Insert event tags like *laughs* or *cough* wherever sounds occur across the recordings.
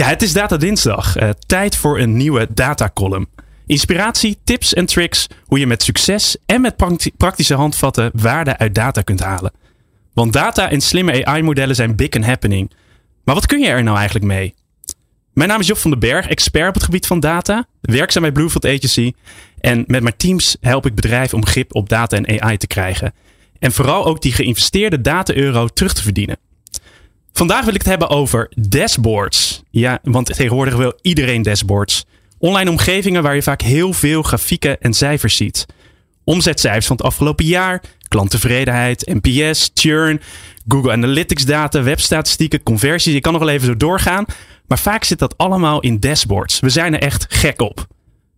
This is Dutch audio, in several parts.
Ja, het is Data Dinsdag. Uh, tijd voor een nieuwe data column. Inspiratie, tips en tricks hoe je met succes en met praktische handvatten waarde uit data kunt halen. Want data en slimme AI-modellen zijn big and happening. Maar wat kun je er nou eigenlijk mee? Mijn naam is Job van den Berg, expert op het gebied van data, werkzaam bij Bluefield Agency. En met mijn teams help ik bedrijven om grip op data en AI te krijgen. En vooral ook die geïnvesteerde data-euro terug te verdienen. Vandaag wil ik het hebben over dashboards. Ja, want tegenwoordig wil iedereen dashboards. Online omgevingen waar je vaak heel veel grafieken en cijfers ziet. Omzetcijfers van het afgelopen jaar, klanttevredenheid, NPS, churn, Google Analytics data, webstatistieken, conversies. Je kan nog wel even zo doorgaan. Maar vaak zit dat allemaal in dashboards. We zijn er echt gek op.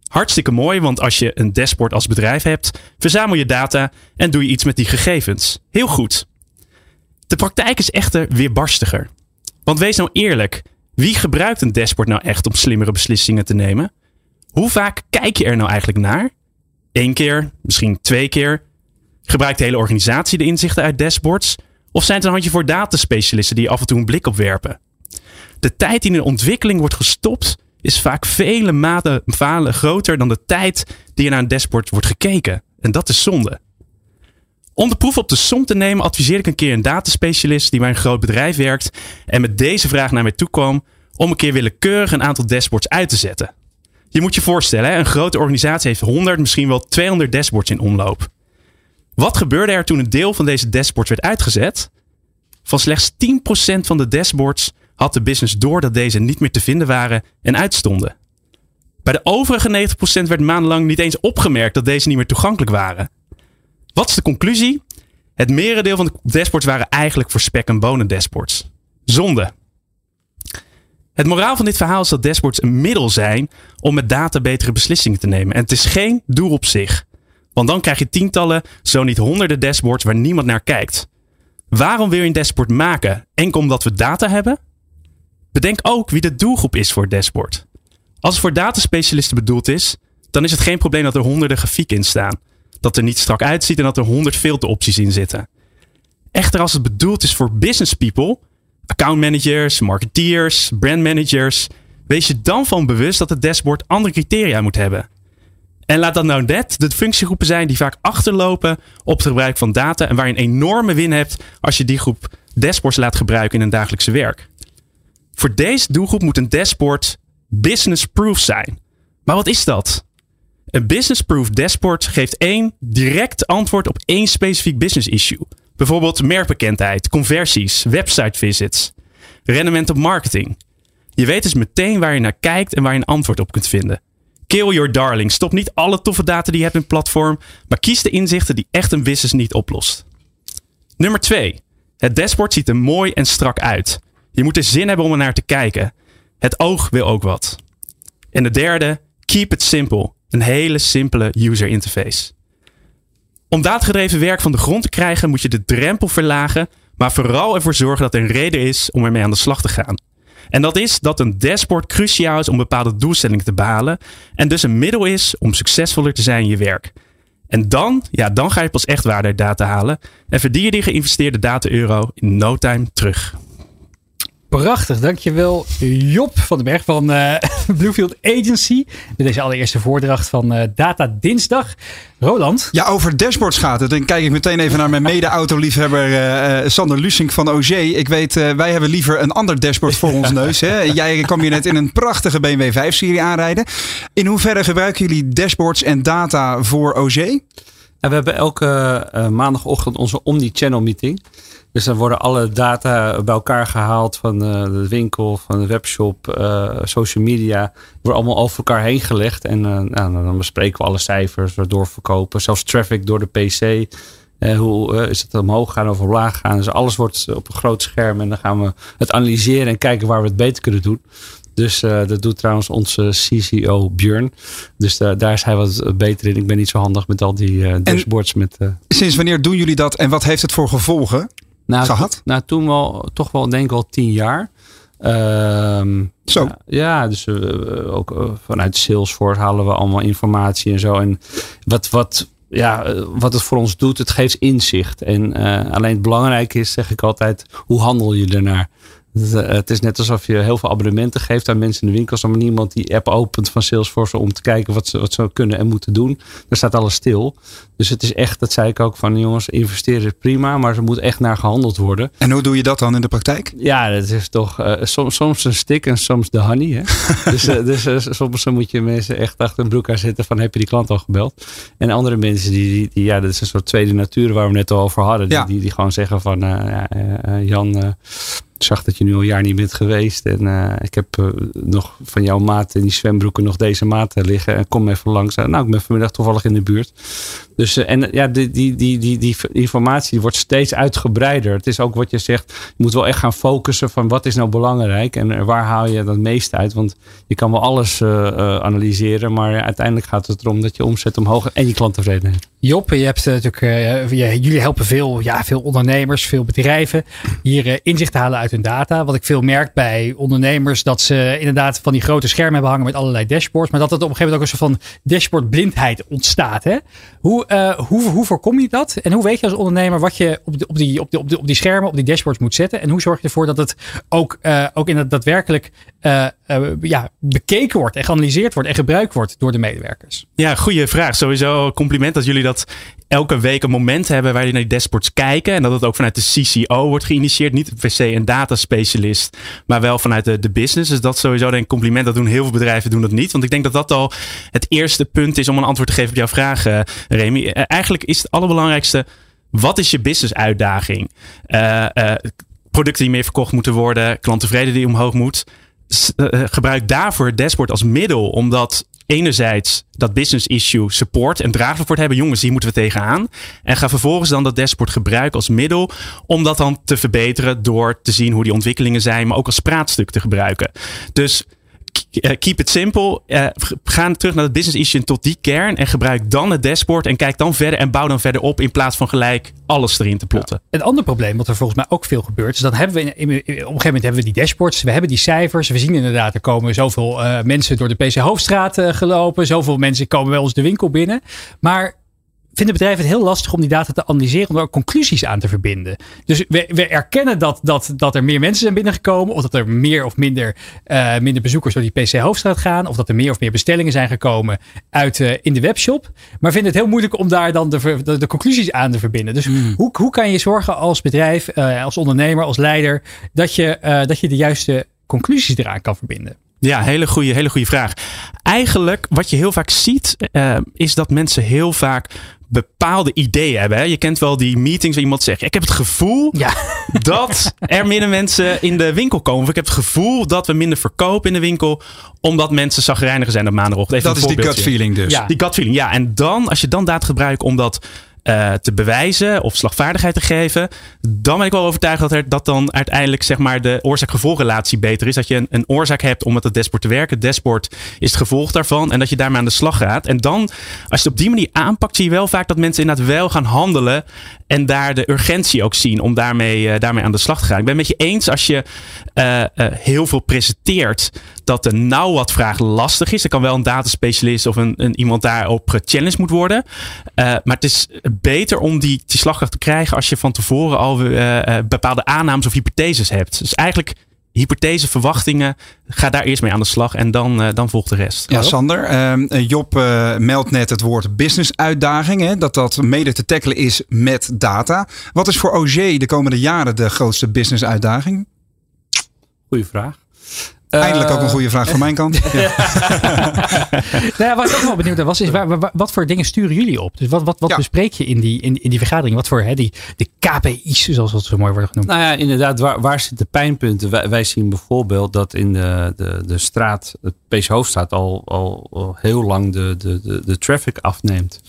Hartstikke mooi, want als je een dashboard als bedrijf hebt, verzamel je data en doe je iets met die gegevens. Heel goed. De praktijk is echter weerbarstiger. Want wees nou eerlijk, wie gebruikt een dashboard nou echt om slimmere beslissingen te nemen? Hoe vaak kijk je er nou eigenlijk naar? Eén keer, misschien twee keer. Gebruikt de hele organisatie de inzichten uit dashboards? Of zijn het een handje voor dataspecialisten die af en toe een blik op werpen? De tijd die in de ontwikkeling wordt gestopt, is vaak vele maten groter dan de tijd die er naar een dashboard wordt gekeken. En dat is zonde. Om de proef op de som te nemen, adviseer ik een keer een dataspecialist die bij een groot bedrijf werkt en met deze vraag naar mij toe kwam om een keer willekeurig een aantal dashboards uit te zetten. Je moet je voorstellen, een grote organisatie heeft 100, misschien wel 200 dashboards in omloop. Wat gebeurde er toen een deel van deze dashboards werd uitgezet? Van slechts 10% van de dashboards had de business door dat deze niet meer te vinden waren en uitstonden. Bij de overige 90% werd maandenlang niet eens opgemerkt dat deze niet meer toegankelijk waren. Wat is de conclusie? Het merendeel van de dashboards waren eigenlijk voor spek en bonen dashboards. Zonde. Het moraal van dit verhaal is dat dashboards een middel zijn om met data betere beslissingen te nemen. En het is geen doel op zich. Want dan krijg je tientallen, zo niet honderden dashboards waar niemand naar kijkt. Waarom wil je een dashboard maken? Enkel omdat we data hebben? Bedenk ook wie de doelgroep is voor het dashboard. Als het voor dataspecialisten bedoeld is, dan is het geen probleem dat er honderden grafieken in staan. Dat er niet strak uitziet en dat er honderd filteropties in zitten. Echter, als het bedoeld is voor business people, account managers, marketeers, brand managers, wees je dan van bewust dat het dashboard andere criteria moet hebben. En laat dat nou net de functiegroepen zijn die vaak achterlopen op het gebruik van data en waar je een enorme win hebt als je die groep dashboards laat gebruiken in een dagelijkse werk. Voor deze doelgroep moet een dashboard business-proof zijn. Maar wat is dat? Een business-proof dashboard geeft één direct antwoord op één specifiek business issue. Bijvoorbeeld merkbekendheid, conversies, website visits, rendement op marketing. Je weet dus meteen waar je naar kijkt en waar je een antwoord op kunt vinden. Kill your darling. Stop niet alle toffe data die je hebt in het platform, maar kies de inzichten die echt een business niet oplost. Nummer 2. Het dashboard ziet er mooi en strak uit. Je moet er zin hebben om er naar te kijken. Het oog wil ook wat. En de derde, keep it simple. Een hele simpele user interface. Om datagedreven werk van de grond te krijgen moet je de drempel verlagen, maar vooral ervoor zorgen dat er een reden is om ermee aan de slag te gaan. En dat is dat een dashboard cruciaal is om bepaalde doelstellingen te behalen en dus een middel is om succesvoller te zijn in je werk. En dan, ja, dan ga je pas echt waarde uit data halen en verdien je die geïnvesteerde data-euro in no time terug. Prachtig, dankjewel Job van den Berg van uh, *laughs* Bluefield Agency. Met deze allereerste voordracht van uh, Data Dinsdag. Roland? Ja, over dashboards gaat het. Dan kijk ik meteen even naar mijn mede-autoliefhebber uh, Sander Lusink van OG. Ik weet, wij hebben liever een ander dashboard voor ons neus. Hè? *laughs* Jij kwam hier net in een prachtige BMW 5-serie aanrijden. In hoeverre gebruiken jullie dashboards en data voor OG? En we hebben elke maandagochtend onze Omni-channel meeting. Dus dan worden alle data bij elkaar gehaald van uh, de winkel, van de webshop, uh, social media. Worden allemaal over elkaar heen gelegd. En uh, nou, dan bespreken we alle cijfers, doorverkopen. Zelfs traffic door de PC. hoe is het omhoog gaan of omlaag gaan? Dus alles wordt op een groot scherm. En dan gaan we het analyseren en kijken waar we het beter kunnen doen. Dus uh, dat doet trouwens onze CCO Björn. Dus uh, daar is hij wat beter in. Ik ben niet zo handig met al die uh, dashboards. Met, sinds wanneer doen jullie dat en wat heeft het voor gevolgen nou, gehad? Nou, toen wel, toch wel denk ik al tien jaar. Ehm, zo. ja, dus ook vanuit Salesforce halen we allemaal informatie en zo. En wat, wat, ja, wat het voor ons doet, het geeft inzicht. En alleen het belangrijke is, zeg ik altijd, hoe handel je ernaar? Het is net alsof je heel veel abonnementen geeft aan mensen in de winkels. Maar niemand die app opent van Salesforce om te kijken wat ze, wat ze kunnen en moeten doen. Daar staat alles stil. Dus het is echt, dat zei ik ook van jongens, investeren is prima. Maar er moet echt naar gehandeld worden. En hoe doe je dat dan in de praktijk? Ja, dat is toch uh, soms, soms een stick en soms de honey. Hè? *laughs* dus uh, dus uh, soms moet je mensen echt achter een broek aan zitten van heb je die klant al gebeld? En andere mensen die, die, die ja, dat is een soort tweede natuur waar we net al over hadden. Die, die, die gewoon zeggen van ja, Jan zag dat je nu al een jaar niet bent geweest. En uh, ik heb uh, nog van jouw maat in die zwembroeken nog deze maat liggen. En kom even langs. Nou, ik ben vanmiddag toevallig in de buurt. Dus en ja, die, die, die, die, die informatie wordt steeds uitgebreider. Het is ook wat je zegt. Je moet wel echt gaan focussen van wat is nou belangrijk. En waar haal je dat meest uit. Want je kan wel alles analyseren. Maar uiteindelijk gaat het erom dat je omzet omhoog en je klanttevredenheid. Job, je hebt natuurlijk, jullie helpen veel, ja, veel ondernemers, veel bedrijven hier inzicht halen uit hun data. Wat ik veel merk bij ondernemers, dat ze inderdaad van die grote schermen hebben hangen met allerlei dashboards. Maar dat het op een gegeven moment ook een soort van dashboardblindheid ontstaat. Hè? Hoe, uh, hoe, hoe voorkom je dat? En hoe weet je als ondernemer wat je op, de, op, die, op, de, op, die schermen, op die dashboards moet zetten? En hoe zorg je ervoor dat het ook, uh, ook in het daadwerkelijk uh, ja, bekeken wordt en geanalyseerd wordt en gebruikt wordt door de medewerkers? Ja, goede vraag. Sowieso compliment dat jullie dat elke week een moment hebben waar je naar die dashboards kijken. En dat het ook vanuit de CCO wordt geïnitieerd. Niet per se een data specialist, maar wel vanuit de, de business. Dus dat sowieso denk compliment. Dat doen heel veel bedrijven doen dat niet. Want ik denk dat dat al het eerste punt is om een antwoord te geven op jouw vraag, uh, Remy. Uh, eigenlijk is het allerbelangrijkste, wat is je business uitdaging? Producten die meer verkocht moeten worden, klanttevredenheid die omhoog moet. Gebruik daarvoor het dashboard als middel, omdat enerzijds dat business issue support en draaglijk wordt hebben. Jongens, hier moeten we tegenaan. En ga vervolgens dan dat dashboard gebruiken als middel om dat dan te verbeteren door te zien hoe die ontwikkelingen zijn, maar ook als praatstuk te gebruiken. Dus keep it simple. Uh, ga terug naar het business issue tot die kern en gebruik dan het dashboard en kijk dan verder en bouw dan verder op in plaats van gelijk alles erin te plotten. Een ander probleem wat er volgens mij ook veel gebeurt is dan hebben we in, op een gegeven moment hebben we die dashboards, we hebben die cijfers, we zien inderdaad er komen zoveel uh, mensen door de PC Hoofdstraat gelopen, zoveel mensen komen bij ons de winkel binnen, maar vinden bedrijven het heel lastig om die data te analyseren, om er ook conclusies aan te verbinden. Dus we, we erkennen dat, dat, dat er meer mensen zijn binnengekomen, of dat er meer of minder, uh, minder bezoekers door die PC Hoofdstraat gaan, of dat er meer of meer bestellingen zijn gekomen uit uh, in de webshop. Maar vinden het heel moeilijk om daar dan de, de, de conclusies aan te verbinden. Dus mm. hoe, hoe kan je zorgen als bedrijf, uh, als ondernemer, als leider, dat je, dat je de juiste conclusies eraan kan verbinden? Ja, hele goede, hele goede vraag. Eigenlijk, wat je heel vaak ziet, uh, is dat mensen heel vaak bepaalde ideeën hebben. Hè? Je kent wel die meetings waar iemand zegt: Ik heb het gevoel ja. *laughs* dat er minder mensen in de winkel komen. Of ik heb het gevoel dat we minder verkopen in de winkel. Omdat mensen zagrijniger zijn op maandagochtend. Even dat is die gut feeling dus. Ja. Die gut feeling, ja. En dan, als je dan data gebruikt om dat uh, te bewijzen of slagvaardigheid te geven, dan ben ik wel overtuigd dat, dat dan uiteindelijk zeg maar, de oorzaak-gevolgrelatie beter is. Dat je een, een, oorzaak hebt om met het dashboard te werken. Het dashboard is het gevolg daarvan en dat je daarmee aan de slag gaat. En dan, als je het op die manier aanpakt, zie je wel vaak dat mensen inderdaad wel gaan handelen en daar de urgentie ook zien om daarmee, uh, daarmee aan de slag te gaan. Ik ben het met je eens als je uh, heel veel presenteert dat de nou wat vraag lastig is. Er kan wel een dataspecialist of een, een iemand daarop gechallenged moet worden. maar het is beter om die, die slagkracht te krijgen als je van tevoren al uh, bepaalde aannames of hypotheses hebt. Dus eigenlijk hypothese, verwachtingen, ga daar eerst mee aan de slag en dan, uh, dan volgt de rest. Ja, Sander, uh, Job uh, meldt net het woord business uitdaging, hè, dat dat mede te tackelen is met data. Wat is voor OG de komende jaren de grootste business uitdaging? Goeie vraag. Eindelijk ook een goede vraag van mijn kant. *laughs* Ja. *laughs* nou ja, wat ik ook wel benieuwd naar was, is waar, waar, wat voor dingen sturen jullie op? Dus wat, wat, wat ja. bespreek je in die, in, in die vergadering? Wat voor hè, die, de KPI's, zoals dat zo mooi worden genoemd? Nou ja, inderdaad, waar, waar zitten pijnpunten? Wij, wij zien bijvoorbeeld dat in de, de, de straat, het PC Hoofdstraat, al, al, al heel lang de, de, de, de traffic afneemt.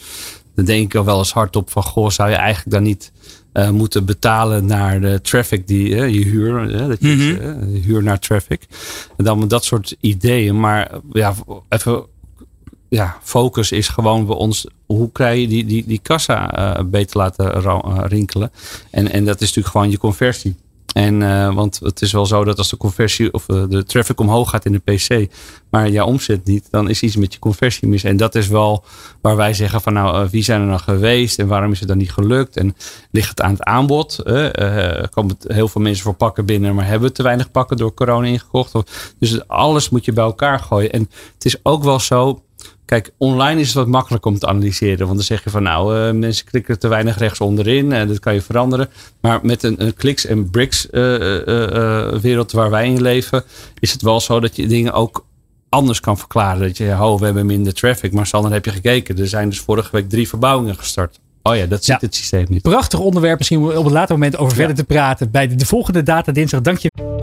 Dan denk ik al wel eens hardop van, goh, zou je eigenlijk dan niet eh, moeten betalen naar de traffic die eh, je huur, eh, dat je, eh, huur naar traffic. En dan met dat soort ideeën. Maar ja, even ja, focus is gewoon bij ons. Hoe krijg je die, die, die kassa eh, beter laten rinkelen? En, en dat is natuurlijk gewoon je conversie. En, eh, want het is wel zo dat als de conversie of eh, de traffic omhoog gaat in de PC, maar jouw omzet niet, dan is iets met je conversie mis. En dat is wel waar wij zeggen van nou, eh, wie zijn er nou geweest en waarom is het dan niet gelukt? En ligt het aan het aanbod? Komen heel veel mensen voor pakken binnen, maar hebben we te weinig pakken door corona ingekocht? Dus alles moet je bij elkaar gooien. En het is ook wel zo. Kijk, online is het wat makkelijker om te analyseren. Want dan zeg je van nou, eh, mensen klikken te weinig rechts onderin. En dat kan je veranderen. Maar met een, een kliks- en bricks eh, eh, eh, wereld waar wij in leven, is het wel zo dat je dingen ook anders kan verklaren. Dat je, oh, we hebben minder traffic. Maar Sander, heb je gekeken? Er zijn dus vorige week drie verbouwingen gestart. Oh ja, dat ziet Ja. het systeem niet. Prachtig onderwerp, misschien om op een later moment over verder te praten. Bij de, de volgende Data Dinsdag. Dank je.